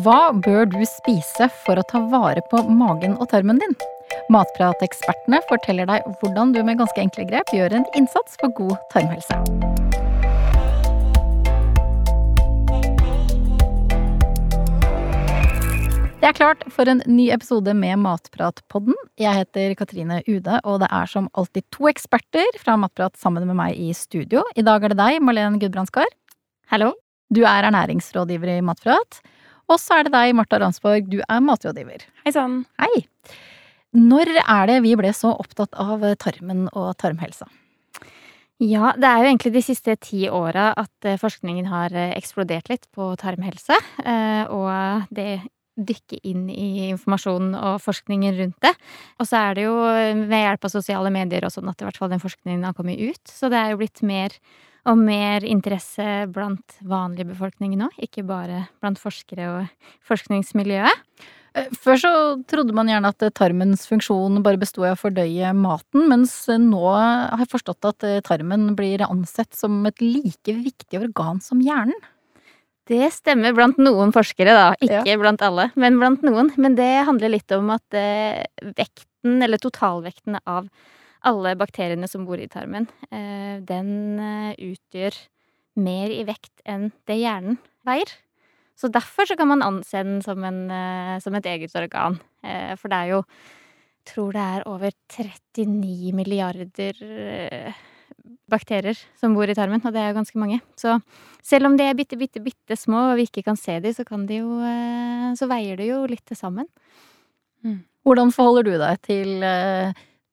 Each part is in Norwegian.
Hva bør du spise for å ta vare på magen og tarmen din? Matpratekspertene forteller deg hvordan du med ganske enkle grep gjør en innsats for god tarmhelse. Det er klart for en ny episode med Matpratpodden. Jeg heter Katrine Ude, og det er som alltid to eksperter fra Matprat sammen med meg i studio. I dag er det deg, Malene Gudbrandskar. Hallo. Du er ernæringsrådgiver i Matprat. Og så er det deg, Marta Ransborg. Du er matrådgiver. Hei sann. Hei. Når er det vi ble så opptatt av tarmen og tarmhelsa? Ja, det er jo egentlig de siste ti åra at eh, forskningen har eh, eksplodert litt på tarmhelse. Eh, og det dykke inn i informasjonen og forskningen rundt det. Og så er det jo ved hjelp av sosiale medier og sånn at i hvert fall den forskningen har kommet ut. Så det er jo blitt mer og mer interesse blant vanlig befolkning nå, ikke bare blant forskere og forskningsmiljøet. Før så trodde man gjerne at tarmens funksjon bare bestod i å fordøye maten, mens nå har jeg forstått at tarmen blir ansett som et like viktig organ som hjernen. Det stemmer blant noen forskere, da. Ikke ja. blant alle, men blant noen. Men det handler litt om at eh, vekten, eller totalvekten av alle bakteriene som bor i tarmen, eh, den eh, utgjør mer i vekt enn det hjernen veier. Så derfor så kan man anse den som, en, eh, som et eget organ. For det er jo jeg tror det er over 39 milliarder bakterier som bor i tarmen, og det er jo ganske mange. Så selv om de er bitte, bitte, bitte små og vi ikke kan se dem, så kan de jo Så veier det jo litt til sammen. Mm. Hvordan forholder du deg til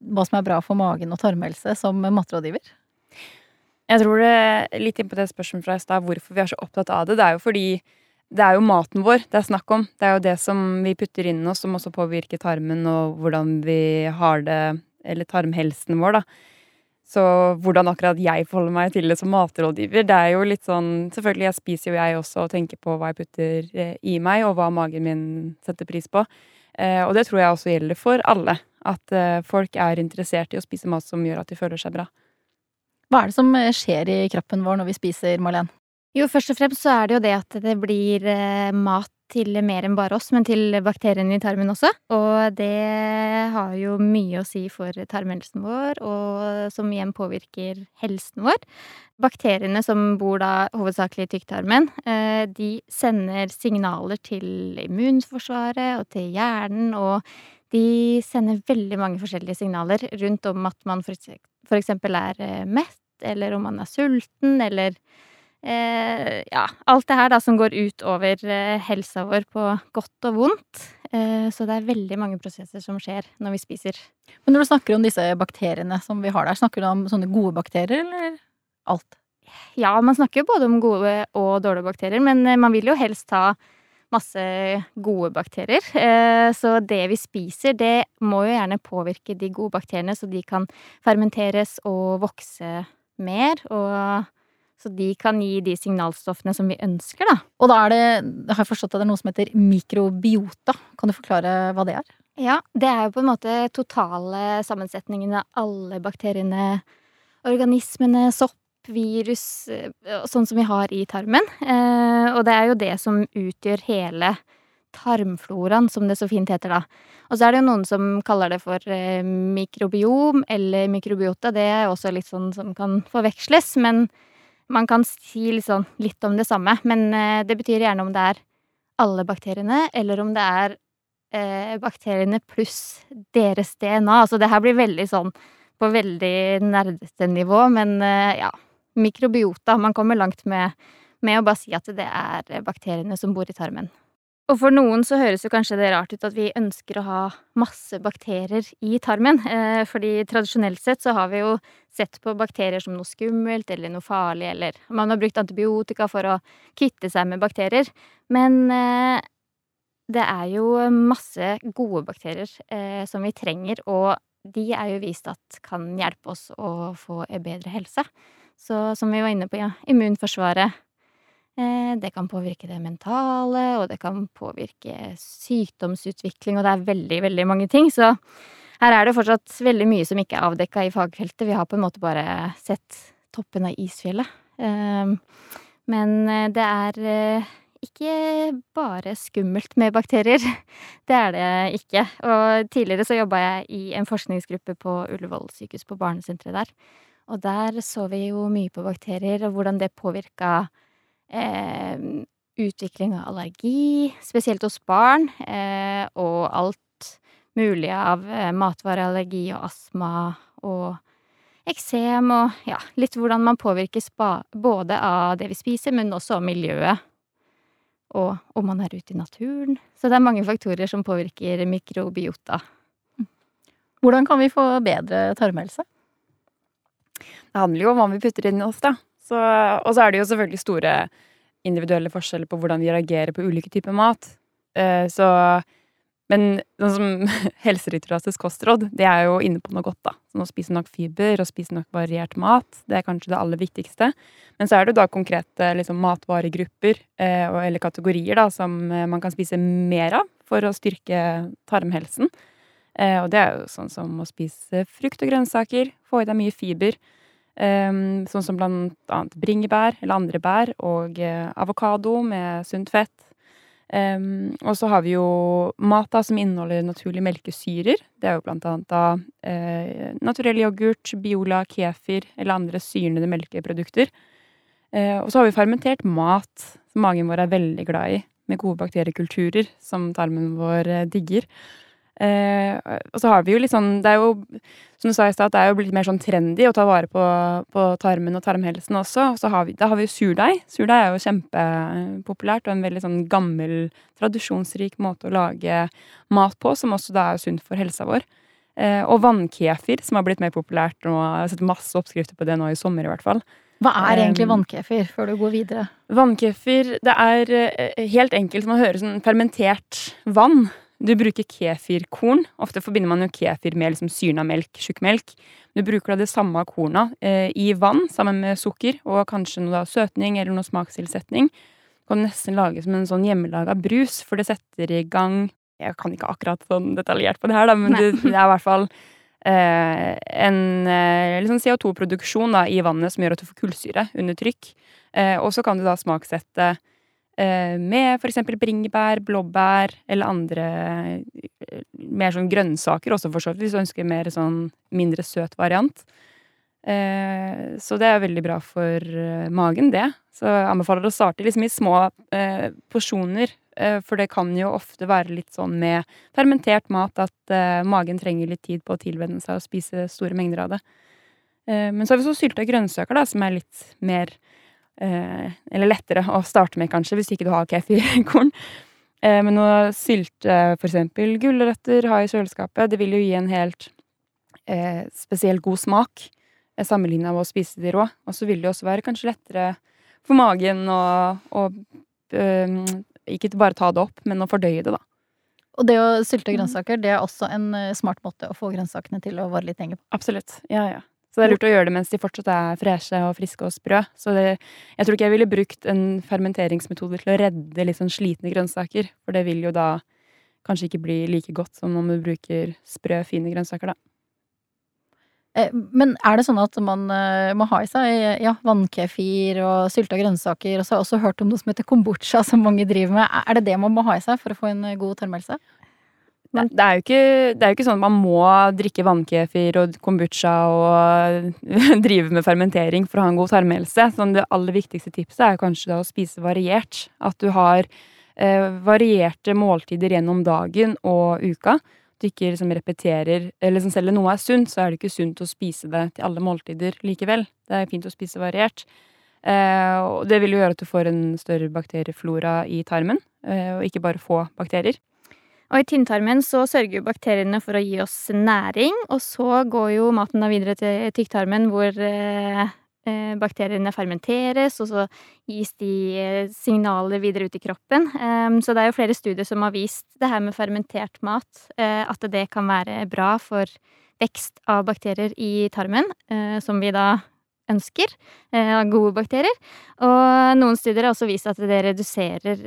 hva som er bra for magen og tarmhelse som matrådgiver? Jeg tror det litt inn på det spørsmålet fra i stad, hvorfor vi er så opptatt av det. Det er jo fordi det er jo maten vår det er snakk om. Det er jo det som vi putter inn oss, som også påvirker tarmen og hvordan vi har det, eller tarmhelsen vår, da. Så hvordan akkurat jeg forholder meg til det som matrådgiver, det er jo litt sånn Selvfølgelig, jeg spiser jo jeg også og tenker på hva jeg putter eh, i meg, og hva magen min setter pris på. Eh, og det tror jeg også gjelder for alle. At eh, folk er interessert i å spise mat som gjør at de føler seg bra. Hva er det som skjer i kroppen vår når vi spiser, Marlen? Jo, først og fremst så er det jo det at det blir mat til mer enn bare oss, men til bakteriene i tarmen også. Og det har jo mye å si for tarmhelsen vår, og som igjen påvirker helsen vår. Bakteriene som bor da hovedsakelig i tykktarmen, eh, de sender signaler til immunforsvaret og til hjernen, og de sender veldig mange forskjellige signaler rundt om at man for eksempel er eh, mett, eller om man er sulten, eller eh, ja, alt det her da som går ut over eh, helsa vår på godt og vondt. Eh, så det er veldig mange prosesser som skjer når vi spiser. Men når du snakker om disse bakteriene som vi har der, snakker du om sånne gode bakterier, eller alt? Ja, man snakker jo både om gode og dårlige bakterier, men eh, man vil jo helst ha masse gode bakterier. Eh, så det vi spiser, det må jo gjerne påvirke de gode bakteriene, så de kan fermenteres og vokse mer. Og så de kan gi de signalstoffene som vi ønsker, da. Og da er det, har jeg forstått at det er noe som heter mikrobiota. Kan du forklare hva det er? Ja, det er jo på en måte totale sammensetningen av alle bakteriene, organismene, sopp, virus, eh, sånn som vi har i tarmen. Eh, og det er jo det som utgjør hele tarmfloraen, som det så fint heter da. Og så er det jo noen som kaller det for eh, mikrobiom eller mikrobiota. Det er også litt sånn som kan forveksles, men man kan si liksom litt om det samme, men det betyr gjerne om det er alle bakteriene, eller om det er bakteriene pluss deres DNA. Altså det her blir veldig sånn på veldig nerdete nivå, men ja. Mikrobiota. Man kommer langt med, med å bare si at det er bakteriene som bor i tarmen. Og for noen så høres jo kanskje det rart ut at vi ønsker å ha masse bakterier i tarmen. Eh, fordi tradisjonelt sett så har vi jo sett på bakterier som noe skummelt eller noe farlig, eller man har brukt antibiotika for å kvitte seg med bakterier. Men eh, det er jo masse gode bakterier eh, som vi trenger, og de er jo vist at kan hjelpe oss å få bedre helse. Så som vi var inne på, ja, immunforsvaret Eh, det kan påvirke det mentale, og det kan påvirke sykdomsutvikling, og det er veldig, veldig mange ting. Så her er det fortsatt veldig mye som ikke er avdekka i fagfeltet. Vi har på en måte bare sett toppen av isfjellet. Ehm, men eh, det er eh, ikke bare skummelt med bakterier. Det er det ikke. Og tidligere så jobba jeg i en forskningsgruppe på Ullevål sykehus, på barnesenteret der. Og der så vi jo mye på bakterier, og hvordan det påvirka eh, utvikling av allergi, spesielt hos barn, eh, og alt mulig av eh, matvareallergi og astma og eksem og ja, litt hvordan man påvirkes både av det vi spiser, men også av miljøet. Og om man er ute i naturen. Så det er mange faktorer som påvirker mikrobiota. Hvordan kan vi få bedre tarmhelse? Det handler jo om hva vi putter inn i oss, da. og så er det jo selvfølgelig store individuelle forskjeller på hvordan vi reagerer på ulike typer mat. Eh, så Men sånn som Helsedirektoratets kostråd, det er jo inne på noe godt, da. Sånn å spise nok fiber og spise nok variert mat. Det er kanskje det aller viktigste. Men så er det jo da konkrete liksom, matvaregrupper eh, eller kategorier da, som eh, man kan spise mer av for å styrke tarmhelsen. Og det er jo sånn som å spise frukt og grønnsaker, få i deg mye fiber. Um, sånn som blant annet bringebær eller andre bær, og uh, avokado med sunt fett. Um, og så har vi jo mat da som inneholder naturlige melkesyrer. Det er jo blant annet da eh, naturell yoghurt, Biola, kefir eller andre syrnede melkeprodukter. Eh, og så har vi fermentert mat, som magen vår er veldig glad i, med gode bakteriekulturer som tarmen vår digger. Eh, og så har vi jo litt sånn Det er jo, som du sa i stad, det er jo blitt mer sånn trendy å ta vare på, på tarmen og tarmhelsen også. Og så har vi, da har vi jo surdeig. Surdeig er jo kjempepopulært og en veldig sånn gammel, tradisjonsrik måte å lage mat på, som også da er sunt for helsa vår. Eh, og vannkefir, som har blitt mer populært nå. Jeg har sett masse oppskrifter på det nå i sommer, i hvert fall. Hva er egentlig vannkefir, før du går videre? Vannkefir, det er eh, helt enkelt som å høre sånn fermentert vann. Du bruker kefirkorn. Ofte forbinder man jo kefir med liksom syrna melk, tjukk melk. Du bruker da det samme korna eh, i vann sammen med sukker og kanskje noe da søtning eller noe smakstilsetning. Du kan nesten lage som en sånn hjemmelaga brus, for det setter i gang Jeg kan ikke akkurat sånn detaljert på det her, da, men det, det, er i hvert fall eh, en eh, liksom CO2-produksjon i vannet som gjør at du får kullsyre under trykk. Eh, og så kan du da smaksette med f.eks. bringebær, blåbær eller andre eh, mer sånn grønnsaker også, for så vidt, hvis du ønsker mer sånn mindre søt variant. Eh, så det er veldig bra for magen, det. Så jeg anbefaler å starte liksom i små porsjoner, for det kan jo ofte være litt sånn med fermentert mat at magen trenger litt tid på å tilvenne seg og spise store mengder av det. men så har vi så sylta grønnsaker, da, som er litt mer Eh, eller lettere å starte med, kanskje, hvis ikke du har kefirkorn. Eh, men å sylte eksempel gulrøtter, ha i kjøleskapet, det vil jo gi en helt eh, spesielt god smak eh, sammenligna med å spise de rå. Og så vil det også være kanskje lettere for magen å, å eh, ikke bare ta det opp, men å fordøye det, da. Og det å sylte grønnsaker, det er også en eh, smart måte å få grønnsakene til å vare litt lenger på. Absolutt. Ja, ja. Så det er lurt å gjøre det mens de fortsatt er freshe og friske og sprø. Så det, jeg tror ikke jeg ville brukt en fermenteringsmetode til å redde litt sånn slitne grønnsaker. For det vil jo da kanskje ikke bli like godt som om du bruker sprø, fine grønnsaker, da. Eh, men er det sånn at man uh, må ha i seg ja, vannkefir og sylta grønnsaker? Og så har jeg også hørt om noe som heter kombucha, som mange driver med. Er det det man må ha i seg for å få en god tarmhelse? Men det er, ikke, det er jo ikke sånn at man må drikke vannkefir og kombucha og drive med fermentering for å ha en god tarmhelse. Sånn det aller viktigste tipset er kanskje da å spise variert. At du har eh, varierte måltider gjennom dagen og uka. At du ikke liksom repeterer Eller liksom selv om noe er sunt, så er det ikke sunt å spise det til alle måltider likevel. Det er fint å spise variert. Eh, og det vil jo gjøre at du får en større bakterieflora i tarmen, eh, og ikke bare få bakterier. Og i tynntarmen så sørger jo bakteriene for å gi oss næring, og så går jo maten da videre til tykktarmen, hvor eh, eh, bakteriene fermenteres, og så gis de eh, signaler videre ut i kroppen. Um, så det er jo flere studier som har vist det her med fermentert mat, at det kan være bra for vekst av bakterier i tarmen, som vi da ønsker. Uh, gode bakterier. Og noen studier har også vist at det reduserer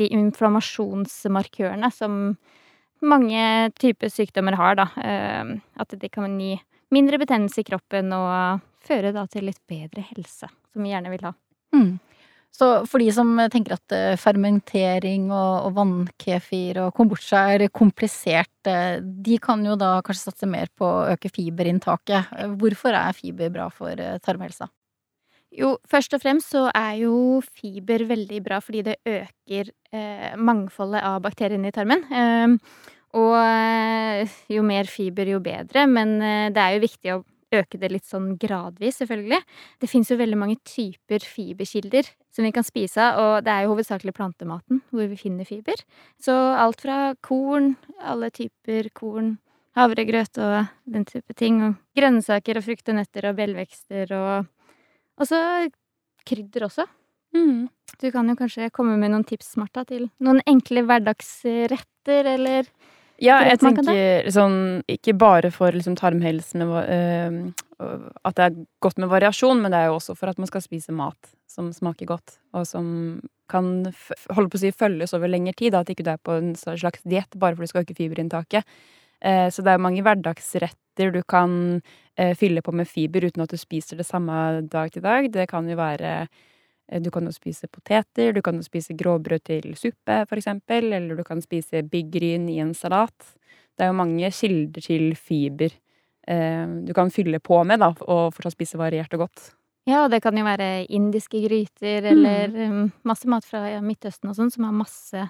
de inflammasjonsmarkørene som mange typer sykdommer har, da. Ehm, at de kan gi mindre betennelse i kroppen og føre da til litt bedre helse, som vi gjerne vil ha. Mm. Så for de som tenker at eh, fermentering og, vannkefir og kombucha er komplisert, eh, de kan jo da kanskje satse mer på å øke fiberinntaket. Hvorfor er fiber bra for eh, tarmhelsa? Jo, først og fremst så er jo fiber veldig bra fordi det øker eh, mangfoldet av bakteriene i tarmen. Eh, og jo mer fiber, jo bedre, men eh, det er jo viktig å øke det litt sånn gradvis, selvfølgelig. Det fins jo veldig mange typer fiberkilder som vi kan spise av, og det er jo hovedsakelig plantematen hvor vi finner fiber. Så alt fra korn, alle typer korn, havregrøt og den type ting, og grønnsaker og frukt og nøtter og bjellvekster og og så krydder også. Mm. Du kan jo kanskje komme med noen tips, Marta, til noen enkle hverdagsretter, eller Ja, jeg tenker sånn ikke bare for liksom tarmhelsen med, va- eh, at det er godt med variasjon, men det er jo også for at man skal spise mat som smaker godt, og som kan holde på å si følges over lengre tid, da, at ikke du er på en slags diett bare fordi du skal øke fiberinntaket. Uh, så det er mange hverdagsretter du kan fylle på med fiber uten at du spiser det samme dag til dag. Det kan jo være eh, Du kan jo spise poteter, du kan jo spise gråbrød til suppe, for eksempel, eller du kan spise byggryn i en salat. Det er jo mange kilder til fiber eh, du kan fylle på med, da, og fortsatt spise variert og godt. Ja, det kan jo være indiske gryter eller mm. masse mat fra ja, Midtøsten og sånn, som har masse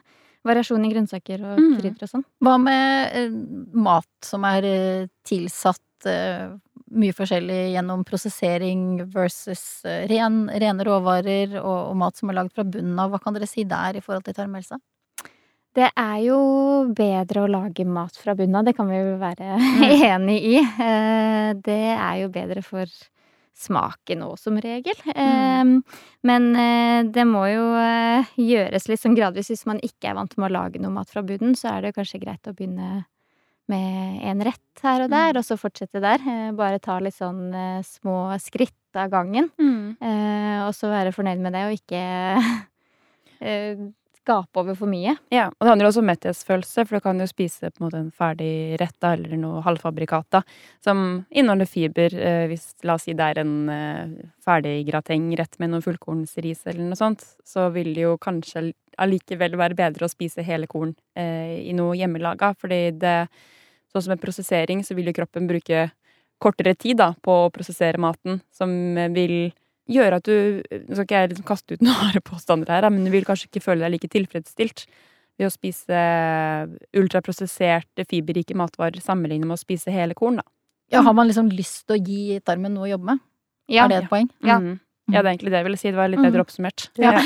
variasjon i grønnsaker og Mm. krydder og sånn. Hva med eh, mat som er eh, tilsatt eh, mye forskjellig gjennom prosessering versus eh, ren, rene råvarer og, og mat som er lagd fra bunnen av? Hva kan dere si der i forhold til tarmhelse? Det er jo bedre å lage mat fra bunnen av, det kan vi jo være enig i. Eh, Det er jo bedre for smaken òg, som regel. Mm. Men eh, det må jo gjøres litt sånn gradvis. Hvis man ikke er vant med å lage noe mat fra bunnen, så er det kanskje greit å begynne med en rett her og der, og så fortsette der. Eh, Bare ta litt sånn eh, små skritt av gangen. Eh, og så være fornøyd med det, og ikke eh, gape over for mye. Ja, og det handler også om metthetsfølelse, for du kan jo spise på en måte en ferdig rett da, eller noe halvfabrikat som inneholder fiber. Eh, hvis, la oss si det er en eh, ferdig gratengrett med noe fullkornsris eller noe sånt, så vil det jo kanskje allikevel være bedre å spise hele korn eh, i noe hjemmelaga, fordi det Sånn som med prosessering, så vil jo kroppen bruke kortere tid da, på å prosessere maten, som eh, vil gjøre at du Nå skal ikke jeg liksom kaste ut noen harde påstander her, men du vil kanskje ikke føle deg like tilfredsstilt ved å spise ultraprosesserte, fiberrike matvarer sammenlignet med å spise hele korn, da. Ja, har man liksom lyst til å gi tarmen noe å jobbe med? Ja, Er det et poeng? Ja. Mhm. Ja, det er egentlig det jeg ville si. Det var litt bedre oppsummert. Ja.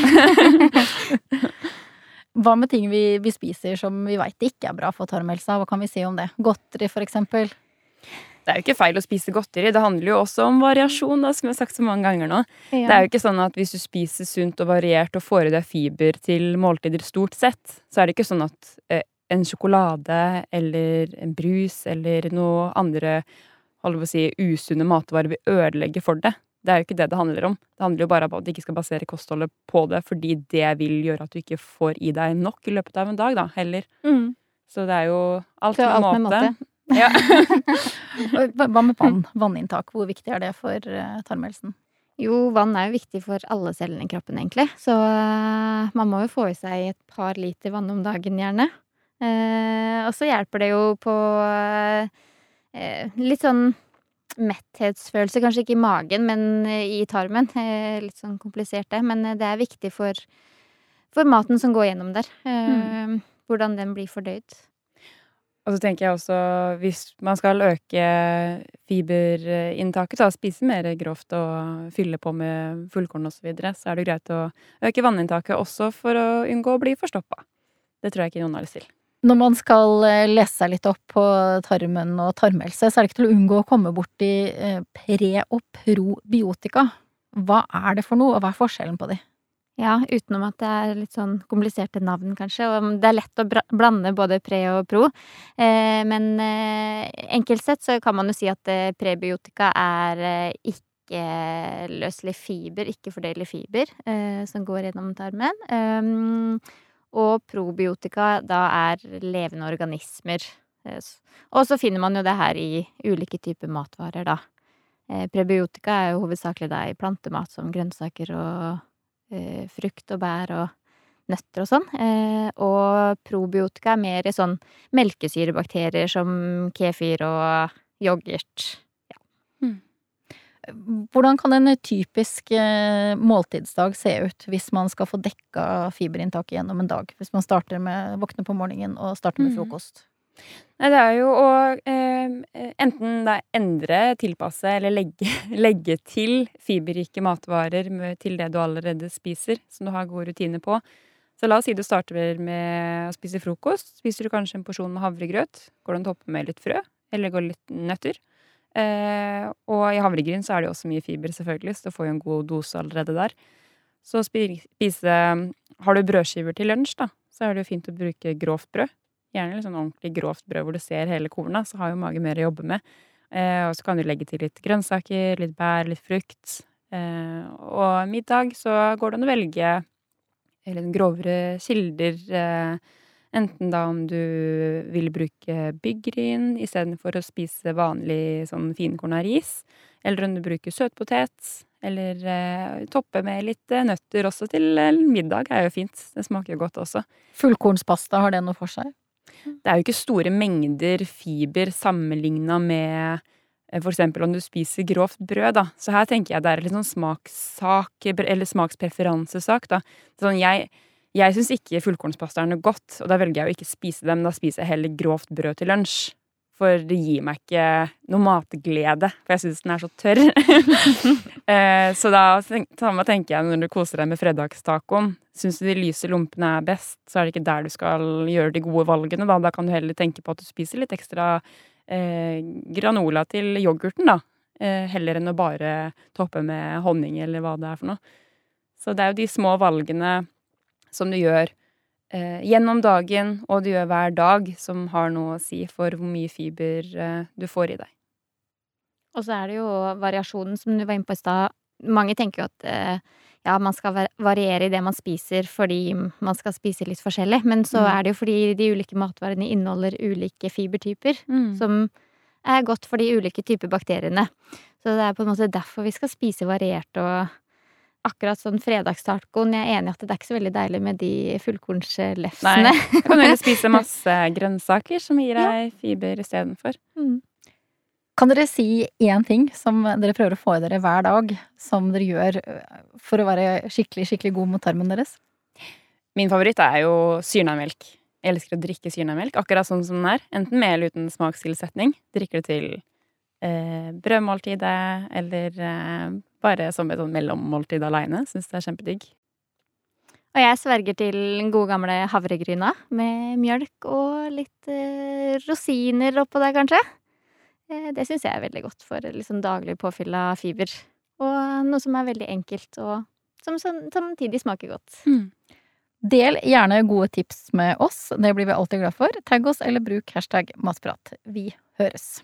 Hva med ting vi, vi spiser som vi veit ikke er bra for tarmhelsa? Hva kan vi si om det? Godteri, for eksempel. Det er jo ikke feil å spise godteri. Det handler jo også om variasjon, da, som jeg har sagt så mange ganger nå. Det er jo ikke sånn at hvis du spiser sunt og variert og får i deg fiber til måltider stort sett, så er det ikke sånn at eh, en sjokolade eller en brus eller noe andre holdt på å si, usunne matvarer vil ødelegge for det. Det er jo ikke det det handler om. Det handler jo bare om at du ikke skal basere kostholdet på det, fordi det vil gjøre at du ikke får i deg nok i løpet av en dag, da, heller. Mm. Så det er jo alt med alt med måte. måte. Ja. Hva med vann? Vanninntak, hvor viktig er det for eh, tarmhelsen? Jo, vann er jo viktig for alle cellene i kroppen, egentlig. Så uh, man må jo få i seg et par liter vann om dagen, gjerne. Uh, og så hjelper det jo på eh, litt sånn metthetsfølelse, kanskje ikke i magen, men eh, i tarmen. Eh, litt sånn komplisert, det. Men eh, det er viktig for, for maten som går gjennom der. Mm. Hvordan den blir fordøyd. Og så tenker jeg også, hvis man skal øke fiberinntaket, da, spise mer grovt og fylle på med fullkorn osv., så, videre, så er det greit å øke vanninntaket også for å unngå å bli forstoppa. Det tror jeg ikke noen har lyst til. Når man skal eh, lese seg litt opp på tarmen og tarmhelse, så er det ikke til å unngå å komme borti eh, pre- og probiotika. Hva er det for noe, og hva er forskjellen på de? Ja, utenom at det er litt sånn kompliserte navn, kanskje. Og det er lett å blande både pre og pro. Eh, men enkelt sett så kan man jo si at prebiotika er eh, ikke-løselig fiber, ikke fordelig fiber, eh, som går gjennom tarmen. Um, og probiotika da er levende organismer. Eh, Og så finner man jo det her i ulike typer matvarer, da. Eh, prebiotika er jo hovedsakelig da i plantemat som grønnsaker og eh, frukt og bær og nøtter og sånn. Og probiotika er mer i sånn melkesyrebakterier som kefir og yoghurt. Hvordan kan en typisk eh, måltidsdag se ut hvis man skal få dekka fiberinntaket gjennom en dag? Hvis man starter med våkne på morgenen og starter med Mm. frokost. Nei, det er jo å eh, enten da endre, tilpasse eller legge, legge til fiberrike matvarer med, til det du allerede spiser, som du har gode rutiner på. Så la oss si du starter med å spise frokost. Spiser du kanskje en porsjon med havregrøt. Går det an å toppe med litt frø, eller går litt nøtter. Eh, og i havregryn så er det jo også mye fiber, selvfølgelig, så du får jo en god dose allerede der. Så spise Har du brødskiver til lunsj, da, så er det jo fint å bruke grovt brød. Gjerne litt sånn ordentlig grovt brød hvor du ser hele korna, så har jo magen mer å jobbe med. Eh, og så kan du legge til litt grønnsaker, litt bær, litt frukt. Eh, og middag så går det an å velge litt grovere kilder. Eh, enten da om du vil bruke byggryn istedenfor å spise vanlig sånn finkorna ris. Eller om du bruker søtpotet. Eller eh, toppe med litt eh, nøtter også til eh, middag er jo fint. Det smaker jo godt også. Fullkornspasta, har det noe for seg? Det er jo ikke store mengder fiber sammenligna med eh, for eksempel om du spiser grovt brød, da. Så her tenker jeg det er litt sånn smakssak, eller smakspreferansesak, da. Sånn jeg jeg syns ikke fullkornspasta er noe godt, og da velger jeg å ikke spise dem. da spiser jeg heller grovt brød til lunsj. For det gir meg ikke noe matglede, for jeg syns den er så tørr. Eh, så da samme tenker jeg når du koser deg med fredagstacoen. Syns du de lyse lompene er best, så er det ikke der du skal gjøre de gode valgene. Da, da kan du heller tenke på at du spiser litt ekstra eh, granola til yoghurten, da. Eh, heller enn å bare toppe med honning eller hva det er for noe. Så det er jo de små valgene som du gjør eh, gjennom dagen, og du gjør hver dag, som har noe å si for hvor mye fiber eh, du får i deg. Og så er det jo variasjonen, som du var inne på i stad. Mange tenker jo at eh, ja, man skal variere i det man spiser fordi man skal spise litt forskjellig. Men så Mm. er det jo fordi de ulike matvarene inneholder ulike fibertyper. Mm. Som er godt for de ulike typer bakteriene. Så det er på en måte derfor vi skal spise variert og akkurat sånn fredagstacoen. Jeg er enig i at det er ikke så veldig deilig med de fullkornslefsene. Du kan heller spise masse grønnsaker som gir Ja. deg fiber istedenfor. Mm. Kan dere si én ting som dere prøver å få i dere hver dag, som dere gjør øh, for å være skikkelig, skikkelig god mot tarmen deres? Min favoritt er jo syrnamelk. Jeg elsker å drikke syrnamelk, akkurat sånn som den er. Enten med eller uten smakstilsetning. Drikker det til eh, brødmåltidet, eller eh, bare som et sånn mellommåltid aleine. Syns det er kjempedigg. Og jeg sverger til den gode gamle havregryna med mjølk og litt eh, rosiner oppå der, kanskje. Eh, det syns jeg er veldig godt for liksom daglig påfyll av fiber. Og noe som er veldig enkelt, og som som- samtidig smaker godt. Del gjerne gode tips med oss, det blir vi alltid glad for. Tagg oss eller bruk hashtag matprat. Vi høres.